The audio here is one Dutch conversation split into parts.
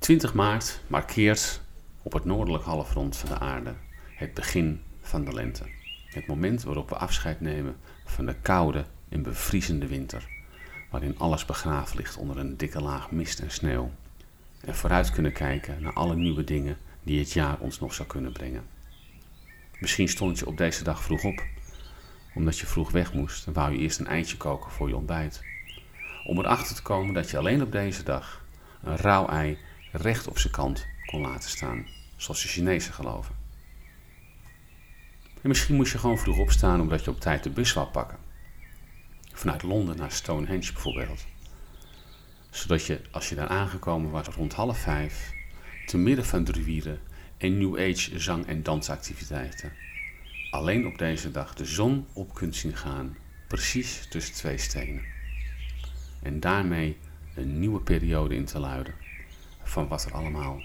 20 maart markeert op het noordelijk halfrond van de aarde het begin van de lente. Het moment waarop we afscheid nemen van de koude en bevriezende winter, waarin alles begraven ligt onder een dikke laag mist en sneeuw. En vooruit kunnen kijken naar alle nieuwe dingen die het jaar ons nog zou kunnen brengen. Misschien stond je op deze dag vroeg op, omdat je vroeg weg moest en wou je eerst een eitje koken voor je ontbijt. Om erachter te komen dat je alleen op deze dag een rauw ei recht op zijn kant kon laten staan, zoals de Chinezen geloven. En misschien moest je gewoon vroeg opstaan omdat je op tijd de bus wou pakken. Vanuit Londen naar Stonehenge bijvoorbeeld. Zodat je, als je daar aangekomen was rond half vijf, te midden van druieren en New Age zang- en dansactiviteiten, alleen op deze dag de zon op kunt zien gaan, precies tussen twee stenen. En daarmee een nieuwe periode in te luiden van wat er allemaal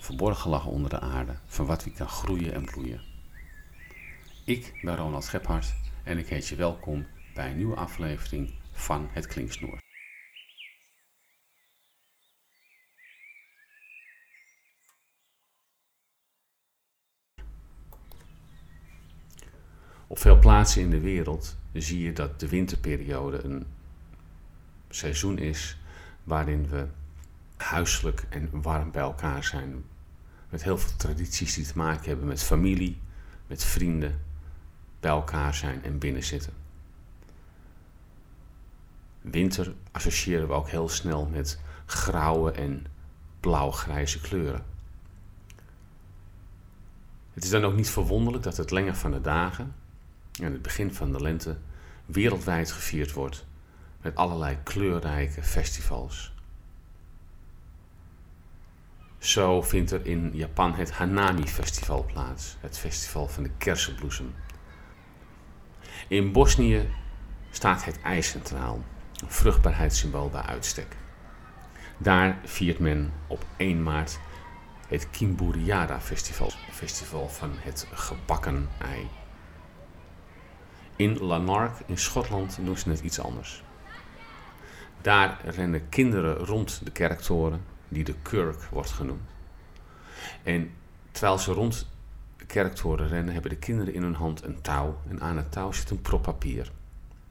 verborgen lag onder de aarde, van wat wie kan groeien en bloeien. Ik ben Ronald Gebhard en ik heet je welkom bij een nieuwe aflevering van Het Klinksnoer. Op veel plaatsen in de wereld zie je dat de winterperiode een seizoen is waarin we huiselijk en warm bij elkaar zijn. Met heel veel tradities die te maken hebben met familie, met vrienden, bij elkaar zijn en binnenzitten. Winter associëren we ook heel snel met grauwe en blauw-grijze kleuren. Het is dan ook niet verwonderlijk dat het lengen van de dagen en het begin van de lente wereldwijd gevierd wordt met allerlei kleurrijke festivals. Zo vindt er in Japan het Hanami Festival plaats, het festival van de kersenbloesem. In Bosnië staat het ijs centraal, een vruchtbaarheidssymbool bij uitstek. Daar viert men op 1 maart het Kimburiara Festival, festival van het gebakken ei. In Lanark in Schotland doen ze het iets anders. Daar rennen kinderen rond de kerktoren, die de Kirk wordt genoemd. En terwijl ze rond de kerktoren rennen, hebben de kinderen in hun hand een touw. En aan het touw zit een prop papier.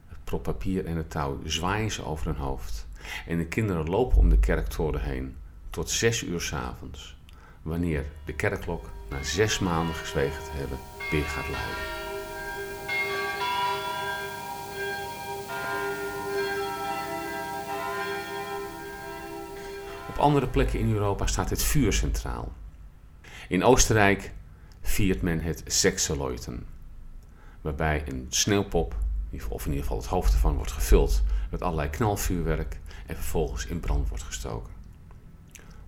Het prop papier en het touw zwaaien ze over hun hoofd. En de kinderen lopen om de kerktoren heen tot zes uur s avonds. Wanneer de kerkklok na zes maanden gezwegen te hebben weer gaat luiden. Op andere plekken in Europa staat het vuur centraal. In Oostenrijk viert men het Sexeloiten, waarbij een sneeuwpop, of in ieder geval het hoofd ervan, wordt gevuld met allerlei knalvuurwerk en vervolgens in brand wordt gestoken.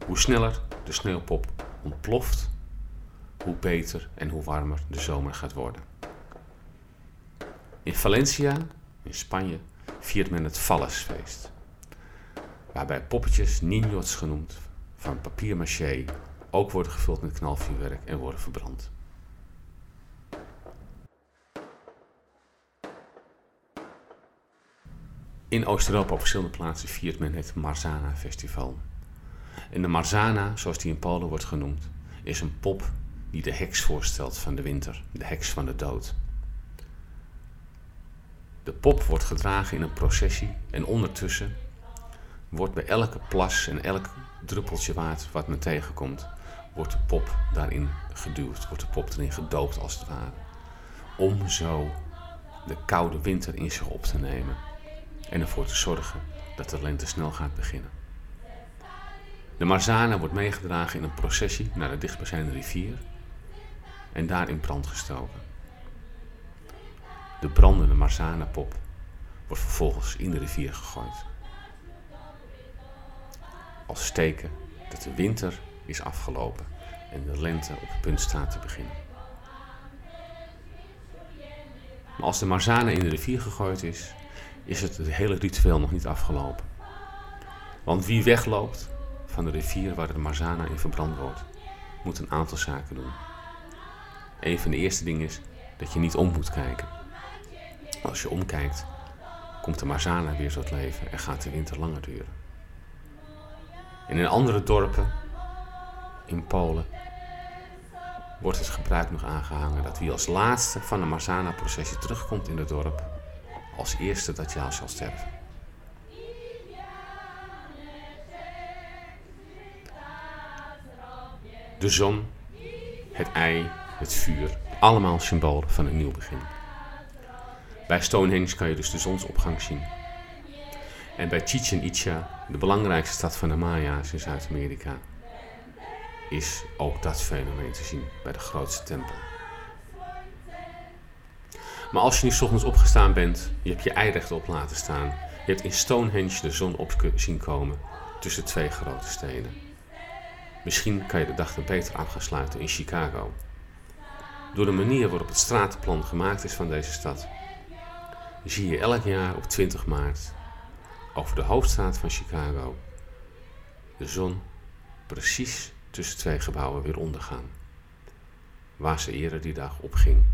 Hoe sneller de sneeuwpop ontploft, hoe beter en hoe warmer de zomer gaat worden. In Valencia, in Spanje, viert men het Vallesfeest waarbij poppetjes, niños genoemd, van papier maché, ook worden gevuld met knalvuurwerk en worden verbrand. In Oost-Europa op verschillende plaatsen viert men het Marzana Festival. En de Marzana, zoals die in Polen wordt genoemd, is een pop die de heks voorstelt van de winter, de heks van de dood. De pop wordt gedragen in een processie en ondertussen wordt bij elke plas en elk druppeltje water wat men tegenkomt, wordt de pop daarin geduwd, wordt de pop erin gedoopt als het ware. Om zo de koude winter in zich op te nemen en ervoor te zorgen dat de lente snel gaat beginnen. De marzana wordt meegedragen in een processie naar de dichtstbijzijnde rivier en daar in brand gestoken. De brandende marzana-pop wordt vervolgens in de rivier gegooid als teken dat de winter is afgelopen en de lente op het punt staat te beginnen. Maar als de marzana in de rivier gegooid is, is het, het hele ritueel nog niet afgelopen. Want wie wegloopt van de rivier waar de marzana in verbrand wordt, moet een aantal zaken doen. Een van de eerste dingen is dat je niet om moet kijken. Als je omkijkt, komt de marzana weer tot leven en gaat de winter langer duren. En in andere dorpen in Polen wordt het gebruik nog aangehangen dat wie als laatste van de Marzana-processie terugkomt in het dorp, als eerste dat jaar zal sterven. De zon, het ei, het vuur, allemaal symbolen van een nieuw begin. Bij Stonehenge kan je dus de zonsopgang zien. En bij Chichen Itza, de belangrijkste stad van de Maya's in Zuid-Amerika, is ook dat fenomeen te zien bij de grootste tempel. Maar als je nu ochtends opgestaan bent, je hebt je ei rechtop laten staan, je hebt in Stonehenge de zon op zien komen tussen twee grote steden. Misschien kan je de dag dan beter af gaan sluiten in Chicago. Door de manier waarop het stratenplan gemaakt is van deze stad, zie je elk jaar op 20 maart over de hoofdstraat van Chicago de zon precies tussen twee gebouwen weer ondergaan. Waar ze eerder die dag opging,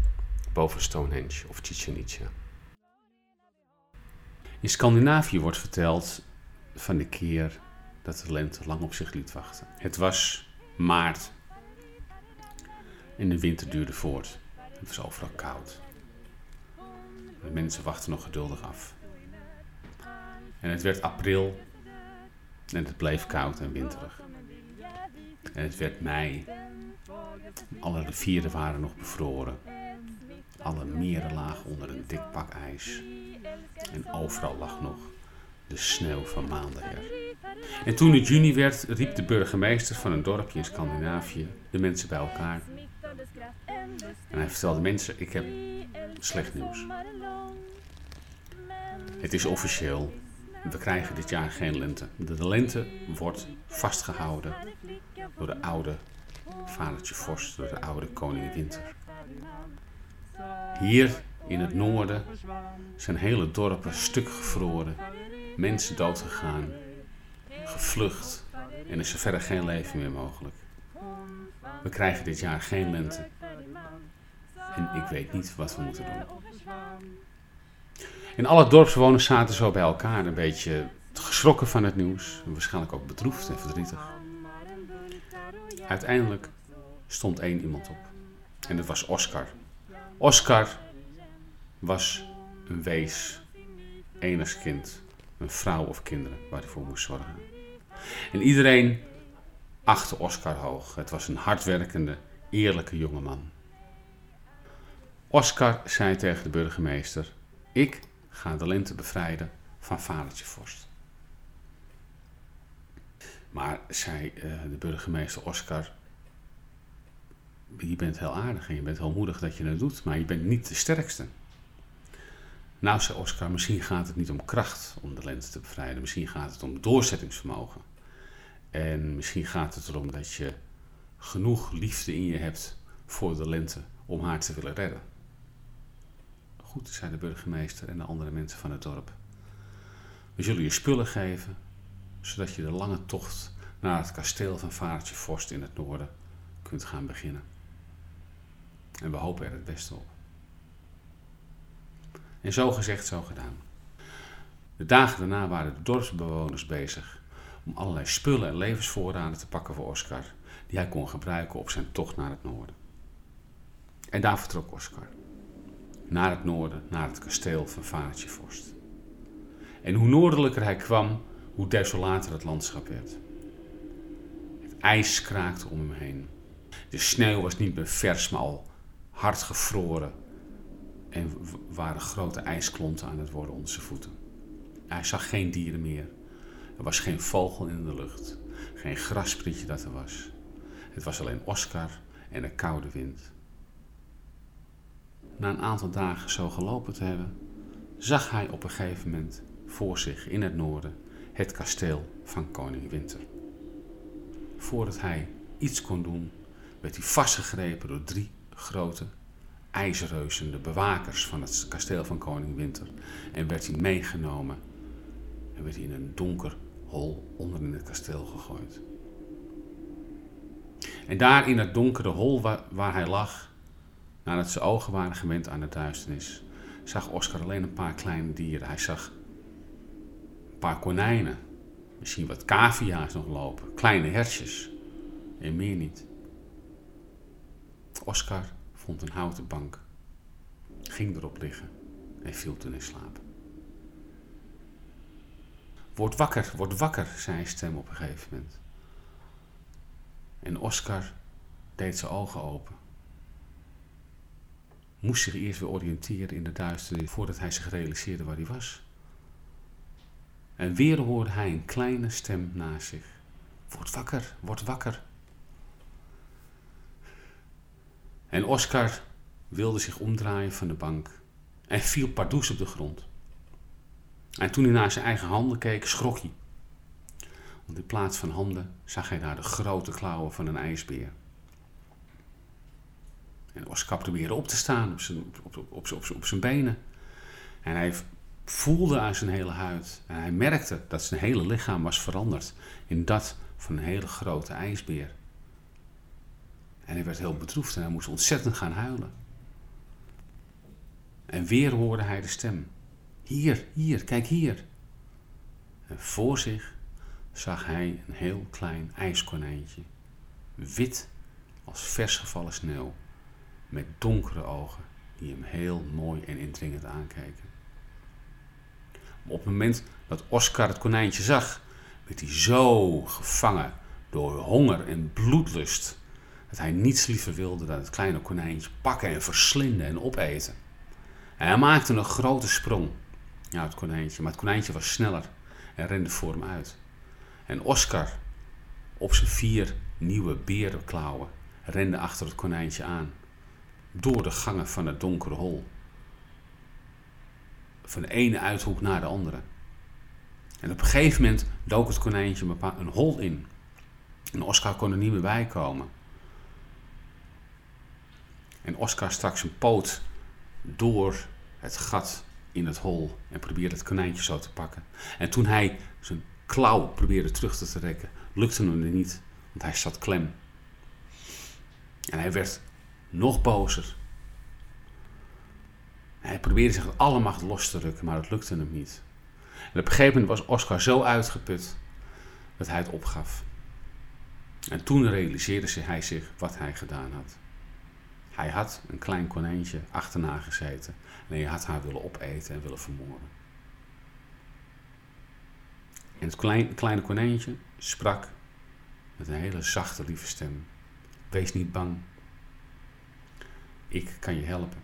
boven Stonehenge of Chichen Itza. In Scandinavië wordt verteld van de keer dat de lente lang op zich liet wachten. Het was maart en de winter duurde voort. Het was overal koud. De mensen wachten nog geduldig af. En het werd april en het bleef koud en winterig. En het werd mei. Alle rivieren waren nog bevroren. Alle meren lagen onder een dik pak ijs. En overal lag nog de sneeuw van maanden her. En toen het juni werd, riep de burgemeester van een dorpje in Scandinavië de mensen bij elkaar. En hij vertelde mensen, ik heb slecht nieuws. Het is officieel, we krijgen dit jaar geen lente. De lente wordt vastgehouden door de oude vadertje Vorst, door de oude koning Winter. Hier in het noorden zijn hele dorpen stuk gevroren, mensen doodgegaan, gevlucht en is er verder geen leven meer mogelijk. We krijgen dit jaar geen lente en ik weet niet wat we moeten doen. En alle dorpsbewoners zaten zo bij elkaar, een beetje geschrokken van het nieuws. Waarschijnlijk ook bedroefd en verdrietig. Uiteindelijk stond één iemand op. En dat was Oscar. Oscar was een wees, kind, een vrouw of kinderen waar hij voor moest zorgen. En iedereen achtte Oscar hoog. Het was een hardwerkende, eerlijke jongeman. Oscar zei tegen de burgemeester: Ik ga de lente bevrijden van vadertje Vorst. Maar zei uh, de burgemeester Oscar, je bent heel aardig en je bent heel moedig dat je het doet, maar je bent niet de sterkste. Nou, zei Oscar, misschien gaat het niet om kracht om de lente te bevrijden. Misschien gaat het om doorzettingsvermogen. En misschien gaat het erom dat je genoeg liefde in je hebt voor de lente om haar te willen redden. Goed, zei de burgemeester en de andere mensen van het dorp. We zullen je spullen geven, zodat je de lange tocht naar het kasteel van Vaartje Vorst in het noorden kunt gaan beginnen. En we hopen er het beste op. En zo gezegd, zo gedaan. De dagen daarna waren de dorpsbewoners bezig om allerlei spullen en levensvoorraden te pakken voor Oscar, die hij kon gebruiken op zijn tocht naar het noorden. En daar vertrok Oscar naar het noorden, naar het kasteel van Vaartje Vorst. En hoe noordelijker hij kwam, hoe desolater het landschap werd. Het ijs kraakte om hem heen. De sneeuw was niet meer vers, maar al hard gevroren. En waren grote ijsklonten aan het worden onder zijn voeten. Hij zag geen dieren meer. Er was geen vogel in de lucht. Geen grasprietje dat er was. Het was alleen Oscar en een koude wind na een aantal dagen zo gelopen te hebben, zag hij op een gegeven moment voor zich in het noorden het kasteel van koning Winter. Voordat hij iets kon doen, werd hij vastgegrepen door drie grote ijzerreuzen, de bewakers van het kasteel van koning Winter, en werd hij meegenomen en werd hij in een donker hol onder in het kasteel gegooid. En daar in het donkere hol waar, waar hij lag, Nadat zijn ogen waren gewend aan de duisternis, zag Oscar alleen een paar kleine dieren. Hij zag een paar konijnen, misschien wat cavia's nog lopen, kleine hertjes en meer niet. Oscar vond een houten bank, ging erop liggen en viel toen in slaap. Word wakker, word wakker, zei een stem op een gegeven moment. En Oscar deed zijn ogen open. Moest zich eerst weer oriënteren in de duisternis voordat hij zich realiseerde waar hij was. En weer hoorde hij een kleine stem naast zich. Word wakker, word wakker. En Oscar wilde zich omdraaien van de bank en viel pardoes op de grond. En toen hij naar zijn eigen handen keek, schrok hij. Want in plaats van handen zag hij daar de grote klauwen van een ijsbeer. En Oscar probeerde op te staan op zijn, op, op, op, op, zijn benen. En hij voelde aan zijn hele huid. En hij merkte dat zijn hele lichaam was veranderd in dat van een hele grote ijsbeer. En hij werd heel bedroefd en hij moest ontzettend gaan huilen. En weer hoorde hij de stem. Hier, hier, kijk hier. En voor zich zag hij een heel klein ijskonijntje. Wit als vers gevallen sneeuw. Met donkere ogen die hem heel mooi en indringend aankeken. op het moment dat Oscar het konijntje zag, werd hij zo gevangen door honger en bloedlust dat hij niets liever wilde dan het kleine konijntje pakken en verslinden en opeten. En hij maakte een grote sprong. Ja, het konijntje. Maar het konijntje was sneller en rende voor hem uit. En Oscar, op zijn vier nieuwe berenklauwen, rende achter het konijntje aan. Door de gangen van het donkere hol. Van de ene uithoek naar de andere. En op een gegeven moment dook het konijntje een hol in. En Oscar kon er niet meer bij komen. En Oscar stak zijn poot door het gat in het hol en probeerde het konijntje zo te pakken. En toen hij zijn klauw probeerde terug te trekken, lukte hem niet, want hij zat klem. En hij werd nog bozer. Hij probeerde zich alle macht los te rukken, maar het lukte hem niet. Op een gegeven moment was Oscar zo uitgeput dat hij het opgaf. En toen realiseerde hij zich wat hij gedaan had. Hij had een klein konijntje achterna gezeten en hij had haar willen opeten en willen vermoorden. En het klein, kleine konijntje sprak met een hele zachte, lieve stem. Wees niet bang. Ik kan je helpen.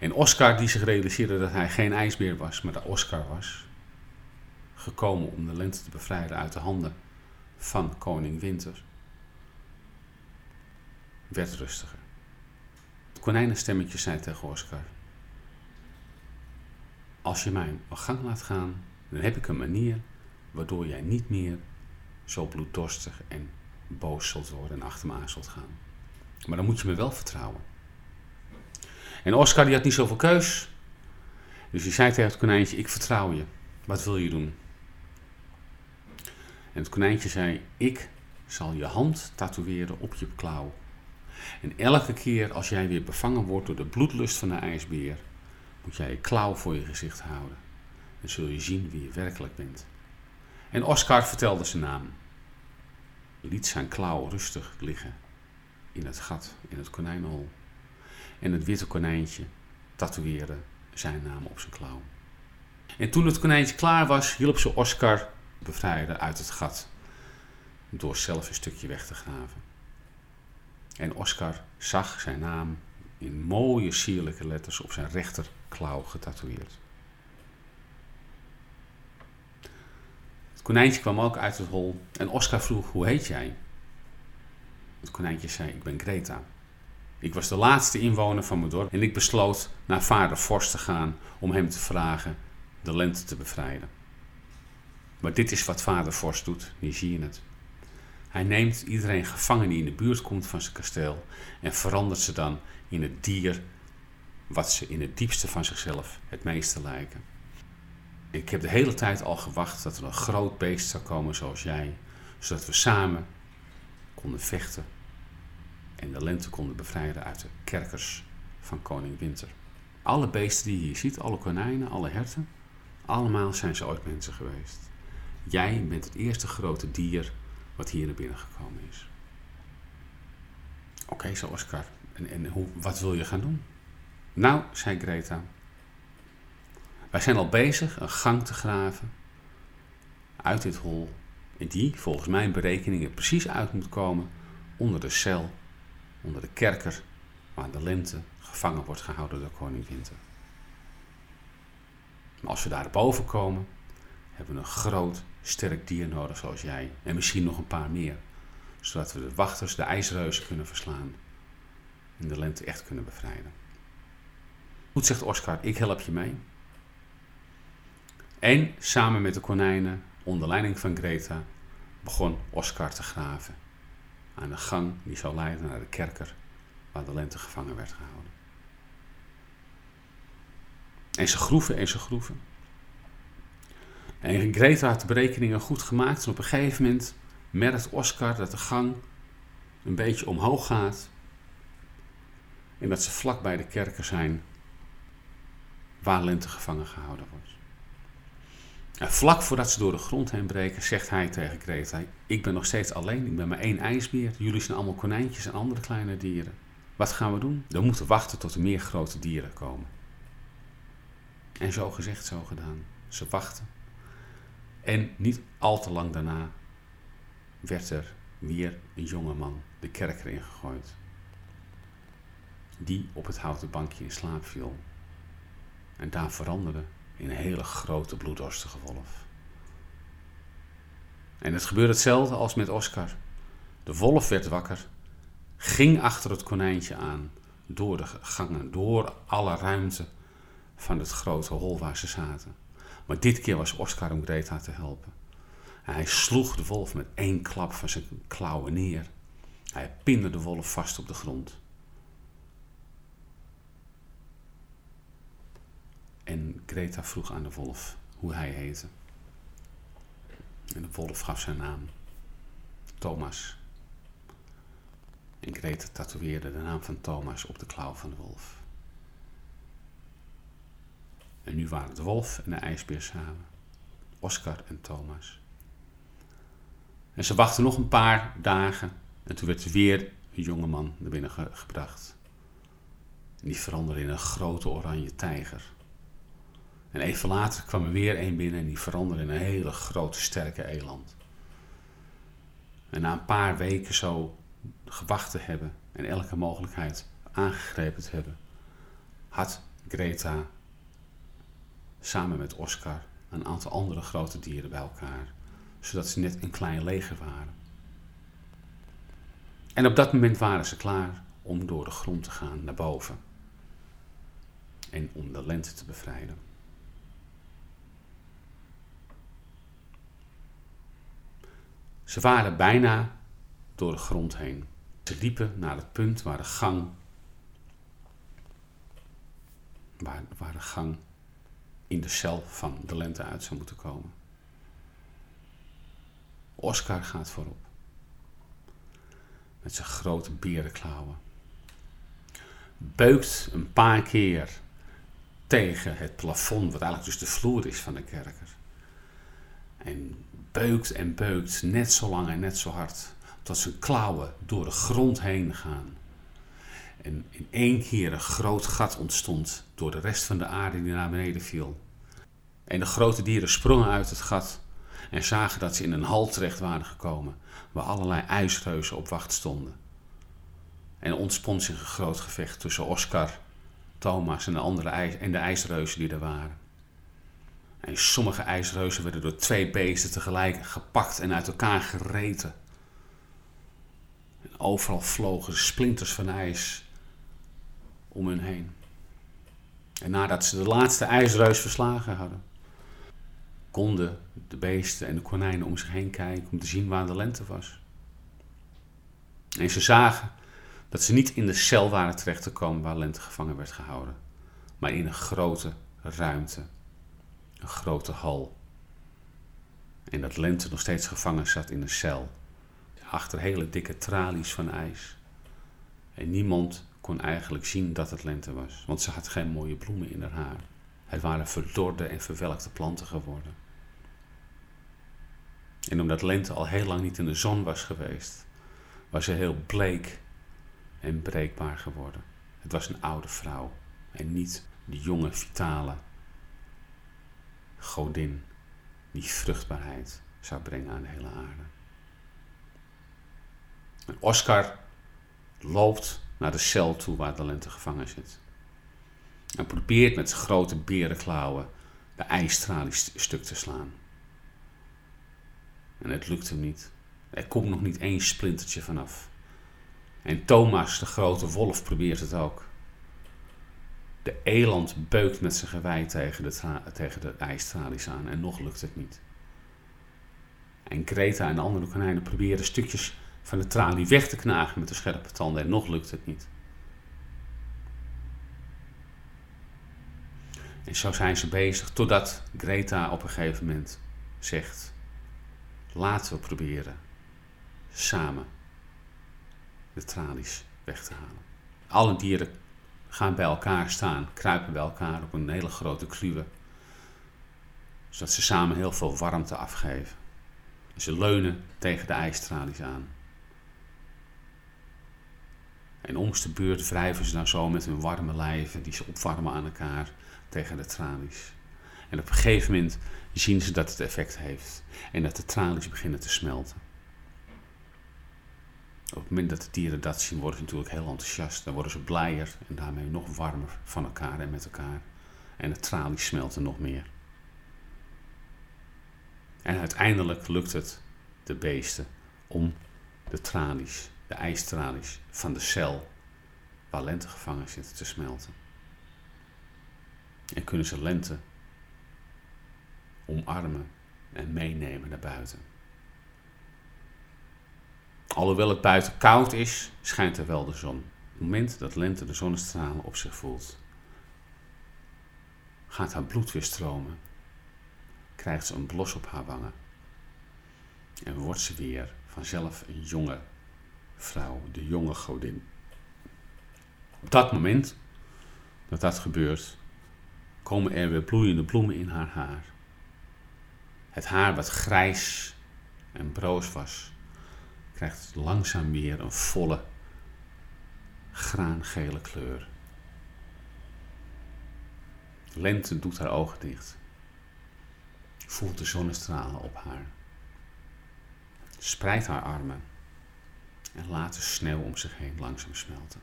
En Oscar, die zich realiseerde dat hij geen ijsbeer was, maar dat Oscar was, gekomen om de lente te bevrijden uit de handen van koning Winter, werd rustiger. Het konijnenstemmetje zei tegen Oscar: Als je mij een gang laat gaan, dan heb ik een manier waardoor jij niet meer zo bloeddorstig en boos zult worden en achter me aan zult gaan. Maar dan moet je me wel vertrouwen. En Oscar die had niet zoveel keus. Dus hij zei tegen het konijntje, ik vertrouw je. Wat wil je doen? En het konijntje zei, ik zal je hand tatoeëren op je klauw. En elke keer als jij weer bevangen wordt door de bloedlust van de ijsbeer, moet jij je klauw voor je gezicht houden. En zul je zien wie je werkelijk bent. En Oscar vertelde zijn naam. Liet zijn klauw rustig liggen in het gat, in het konijnenhol. En het witte konijntje tatoeëerde zijn naam op zijn klauw. En toen het konijntje klaar was, hielp ze Oscar bevrijden uit het gat. Door zelf een stukje weg te graven. En Oscar zag zijn naam in mooie sierlijke letters op zijn rechterklauw getatoeëerd. Het konijntje kwam ook uit het hol en Oscar vroeg: Hoe heet jij? Het konijntje zei: Ik ben Greta. Ik was de laatste inwoner van mijn dorp en ik besloot naar vader Forst te gaan om hem te vragen de lente te bevrijden. Maar dit is wat vader Forst doet, hier zie je het. Hij neemt iedereen gevangen die in de buurt komt van zijn kasteel en verandert ze dan in het dier wat ze in het diepste van zichzelf het meeste lijken. Ik heb de hele tijd al gewacht dat er een groot beest zou komen zoals jij, zodat we samen konden vechten en de lente konden bevrijden uit de kerkers van koning Winter. Alle beesten die je hier ziet, alle konijnen, alle herten, allemaal zijn ze ooit mensen geweest. Jij bent het eerste grote dier wat hier naar binnen gekomen is. Oké, okay, zo Oscar. En, en hoe, wat wil je gaan doen? Nou, zei Greta. Wij zijn al bezig een gang te graven uit dit hol. Die, volgens mijn berekeningen, precies uit moet komen onder de cel, onder de kerker, waar de lente gevangen wordt gehouden door koning Winter. Maar als we daar boven komen, hebben we een groot, sterk dier nodig zoals jij. En misschien nog een paar meer. Zodat we de wachters, de ijsreuzen kunnen verslaan. En de lente echt kunnen bevrijden. Goed zegt Oscar, ik help je mee. En samen met de konijnen, onder leiding van Greta, begon Oscar te graven. Aan de gang die zou leiden naar de kerker waar de lente gevangen werd gehouden. En ze groeven en ze groeven. En Greta had de berekeningen goed gemaakt. En op een gegeven moment merkt Oscar dat de gang een beetje omhoog gaat. En dat ze vlak bij de kerken zijn waar Lente gevangen gehouden wordt. Vlak voordat ze door de grond heen breken, zegt hij tegen Greta: Ik ben nog steeds alleen, ik ben maar één ijsbeer. Jullie zijn allemaal konijntjes en andere kleine dieren. Wat gaan we doen? We moeten wachten tot er meer grote dieren komen. En zo gezegd, zo gedaan. Ze wachten. En niet al te lang daarna werd er weer een jonge man de kerk erin gegooid. Die op het houten bankje in slaap viel. En daar veranderde in een hele grote bloeddorstige wolf. En het gebeurde hetzelfde als met Oscar. De wolf werd wakker, ging achter het konijntje aan, door de gangen, door alle ruimte van het grote hol waar ze zaten. Maar dit keer was Oscar om Greta te helpen. hij sloeg de wolf met één klap van zijn klauwen neer. Hij pinde de wolf vast op de grond. En Greta vroeg aan de wolf hoe hij heette. En de wolf gaf zijn naam. Thomas. En Greta tatoeëerde de naam van Thomas op de klauw van de wolf. En nu waren de wolf en de ijsbeer samen. Oscar en Thomas. En ze wachten nog een paar dagen. En toen werd er weer een jonge man naar binnen gebracht. En die veranderde in een grote oranje tijger. En even later kwam er weer een binnen en die veranderde in een hele grote, sterke eland. En na een paar weken zo gewacht te hebben en elke mogelijkheid aangegrepen te hebben, had Greta samen met Oscar een aantal andere grote dieren bij elkaar, zodat ze net een klein leger waren. En op dat moment waren ze klaar om door de grond te gaan naar boven en om de lente te bevrijden. Ze waren bijna door de grond heen. Ze liepen naar het punt waar de gang, waar, waar de gang in de cel van de lente uit zou moeten komen. Oscar gaat voorop. Met zijn grote berenklauwen. Beukt een paar keer tegen het plafond, wat eigenlijk dus de vloer is van de kerker. En beukt en beukt, net zo lang en net zo hard, tot zijn klauwen door de grond heen gaan. En in één keer een groot gat ontstond door de rest van de aarde die naar beneden viel. En de grote dieren sprongen uit het gat en zagen dat ze in een hal terecht waren gekomen, waar allerlei ijsreuzen op wacht stonden. En ontspon zich een groot gevecht tussen Oscar, Thomas en de andere ijs en de ijsreuzen die er waren. En sommige ijsreuzen werden door twee beesten tegelijk gepakt en uit elkaar gereten. En overal vlogen splinters van ijs om hen heen. En nadat ze de laatste ijsreus verslagen hadden, konden de beesten en de konijnen om zich heen kijken om te zien waar de lente was. En ze zagen dat ze niet in de cel waren terecht te waar lente gevangen werd gehouden, maar in een grote ruimte een grote hal. En dat Lente nog steeds gevangen zat in een cel. Achter hele dikke tralies van ijs. En niemand kon eigenlijk zien dat het lente was, want ze had geen mooie bloemen in haar haar. Het waren verdorde en verwelkte planten geworden. En omdat Lente al heel lang niet in de zon was geweest, was ze heel bleek en breekbaar geworden. Het was een oude vrouw en niet de jonge, vitale godin die vruchtbaarheid zou brengen aan de hele aarde. Oscar loopt naar de cel toe waar de lente gevangen zit. En probeert met grote berenklauwen de ijstralie stuk te slaan. En het lukt hem niet. Er komt nog niet één splintertje vanaf. En Thomas, de grote wolf, probeert het ook. De eland beukt met zijn gewei tegen de, tegen de ijstralies aan en nog lukt het niet. En Greta en de andere konijnen proberen stukjes van de tralie weg te knagen met de scherpe tanden en nog lukt het niet. En zo zijn ze bezig totdat Greta op een gegeven moment zegt: Laten we proberen samen de tralies weg te halen. Alle dieren gaan bij elkaar staan, kruipen bij elkaar op een hele grote kluwe, zodat ze samen heel veel warmte afgeven. Ze leunen tegen de ijstralies aan. En om de beurt wrijven ze dan zo met hun warme lijven, die ze opwarmen aan elkaar, tegen de tralies. En op een gegeven moment zien ze dat het effect heeft en dat de tralies beginnen te smelten. Op het moment dat de dieren dat zien, worden ze natuurlijk heel enthousiast. Dan worden ze blijer en daarmee nog warmer van elkaar en met elkaar. En de tralies smelten nog meer. En uiteindelijk lukt het de beesten om de tralies, de ijstralies van de cel waar lente gevangen zit te smelten. En kunnen ze lente omarmen en meenemen naar buiten. Alhoewel het buiten koud is, schijnt er wel de zon. Op het moment dat lente de zonnestralen op zich voelt, gaat haar bloed weer stromen, krijgt ze een blos op haar wangen en wordt ze weer vanzelf een jonge vrouw, de jonge godin. Op dat moment dat dat gebeurt, komen er weer bloeiende bloemen in haar haar. Het haar wat grijs en broos was, krijgt langzaam weer een volle graangele kleur. Lente doet haar ogen dicht. Voelt de zonnestralen op haar. Spreidt haar armen en laat de sneeuw om zich heen langzaam smelten.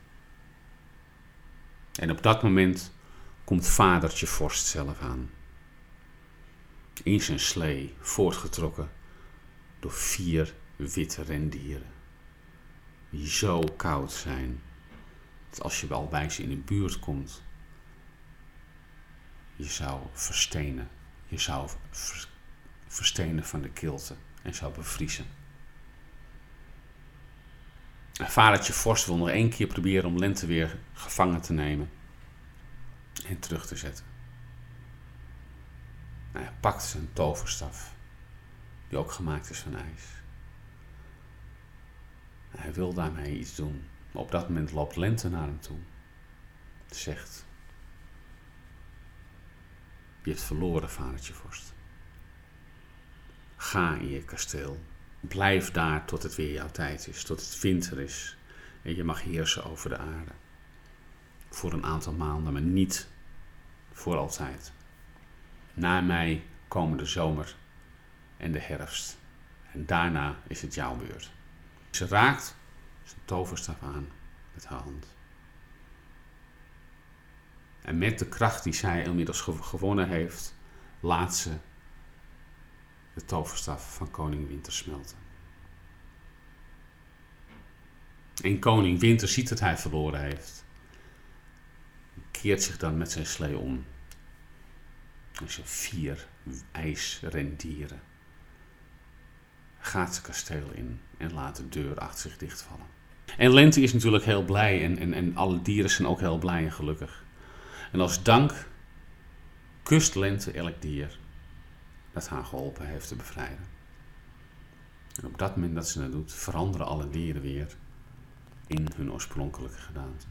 En op dat moment komt vadertje vorst zelf aan. In zijn slee, voortgetrokken door vier witte rendieren. Die zo koud zijn dat als je wel bij ze in de buurt komt, je zou verstenen. Je zou verstenen van de kilte en zou bevriezen. En vadertje Vorst wil nog één keer proberen om Lente weer gevangen te nemen en terug te zetten. Nou, hij pakt zijn toverstaf, die ook gemaakt is van ijs. Hij wil daarmee iets doen. Maar op dat moment loopt Lente naar hem toe. Zegt: Je hebt verloren, vadertje vorst. Ga in je kasteel. Blijf daar tot het weer jouw tijd is, tot het winter is. En je mag heersen over de aarde. Voor een aantal maanden, maar niet voor altijd. Na mij komen de zomer en de herfst. En daarna is het jouw beurt. Ze raakt zijn toverstaf aan met haar hand. En met de kracht die zij inmiddels gewonnen heeft, laat ze de toverstaf van koning Winter smelten. En koning Winter ziet dat hij verloren heeft. Keert zich dan met zijn slee om. En zijn vier ijsrendieren gaat zijn kasteel in en laat de deur achter zich dichtvallen. En Lente is natuurlijk heel blij en, en, en alle dieren zijn ook heel blij en gelukkig. En als dank kust Lente elk dier dat haar geholpen heeft te bevrijden. En op dat moment dat ze dat doet, veranderen alle dieren weer in hun oorspronkelijke gedaante.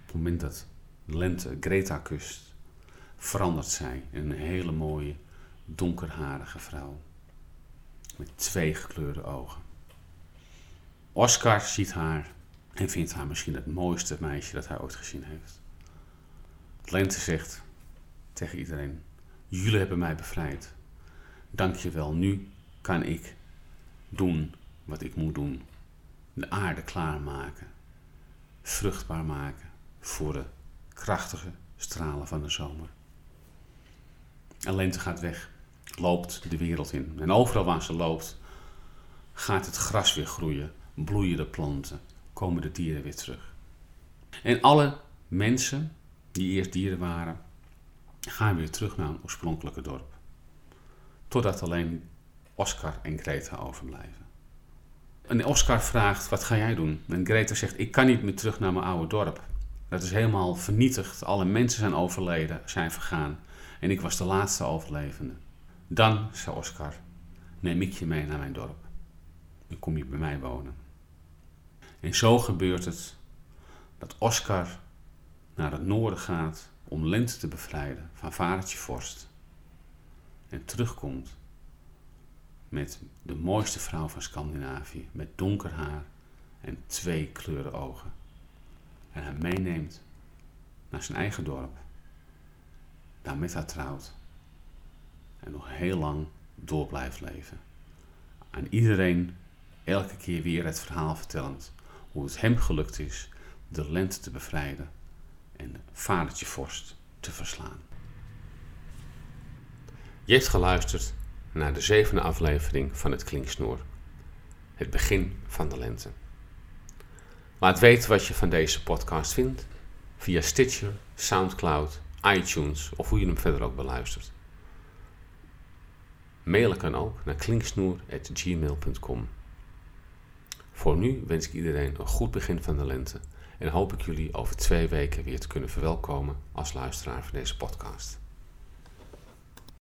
Op het moment dat Lente Greta kust, verandert zij in een hele mooie, donkerharige vrouw met twee gekleurde ogen. Oscar ziet haar en vindt haar misschien het mooiste meisje dat hij ooit gezien heeft. Lente zegt tegen iedereen: Jullie hebben mij bevrijd. Dank je wel, nu kan ik doen wat ik moet doen. De aarde klaarmaken, vruchtbaar maken voor de krachtige stralen van de zomer. En Lente gaat weg, loopt de wereld in. En overal waar ze loopt, gaat het gras weer groeien, bloeien de planten, komen de dieren weer terug. En alle mensen die eerst dieren waren, gaan weer terug naar hun oorspronkelijke dorp. Totdat alleen Oscar en Greta overblijven. En Oscar vraagt, wat ga jij doen? En Greta zegt, ik kan niet meer terug naar mijn oude dorp. Dat is helemaal vernietigd. Alle mensen zijn overleden, zijn vergaan. En ik was de laatste overlevende. Dan, zei Oscar, neem ik je mee naar mijn dorp. Dan kom je bij mij wonen. En zo gebeurt het dat Oscar naar het noorden gaat om Lente te bevrijden van vadertje Vorst. En terugkomt met de mooiste vrouw van Scandinavië, met donker haar en twee kleuren ogen. En hij meeneemt naar zijn eigen dorp, daar met haar trouwt en nog heel lang door blijft leven. Aan iedereen elke keer weer het verhaal vertellend hoe het hem gelukt is de lente te bevrijden en vadertje vorst te verslaan. Je hebt geluisterd naar de zevende aflevering van het Klinksnoer. Het begin van de lente. Laat weten wat je van deze podcast vindt via Stitcher, Soundcloud, iTunes of hoe je hem verder ook beluistert. Mailen kan ook naar klinksnoer.gmail.com. Voor nu wens ik iedereen een goed begin van de lente en hoop ik jullie over twee weken weer te kunnen verwelkomen als luisteraar van deze podcast.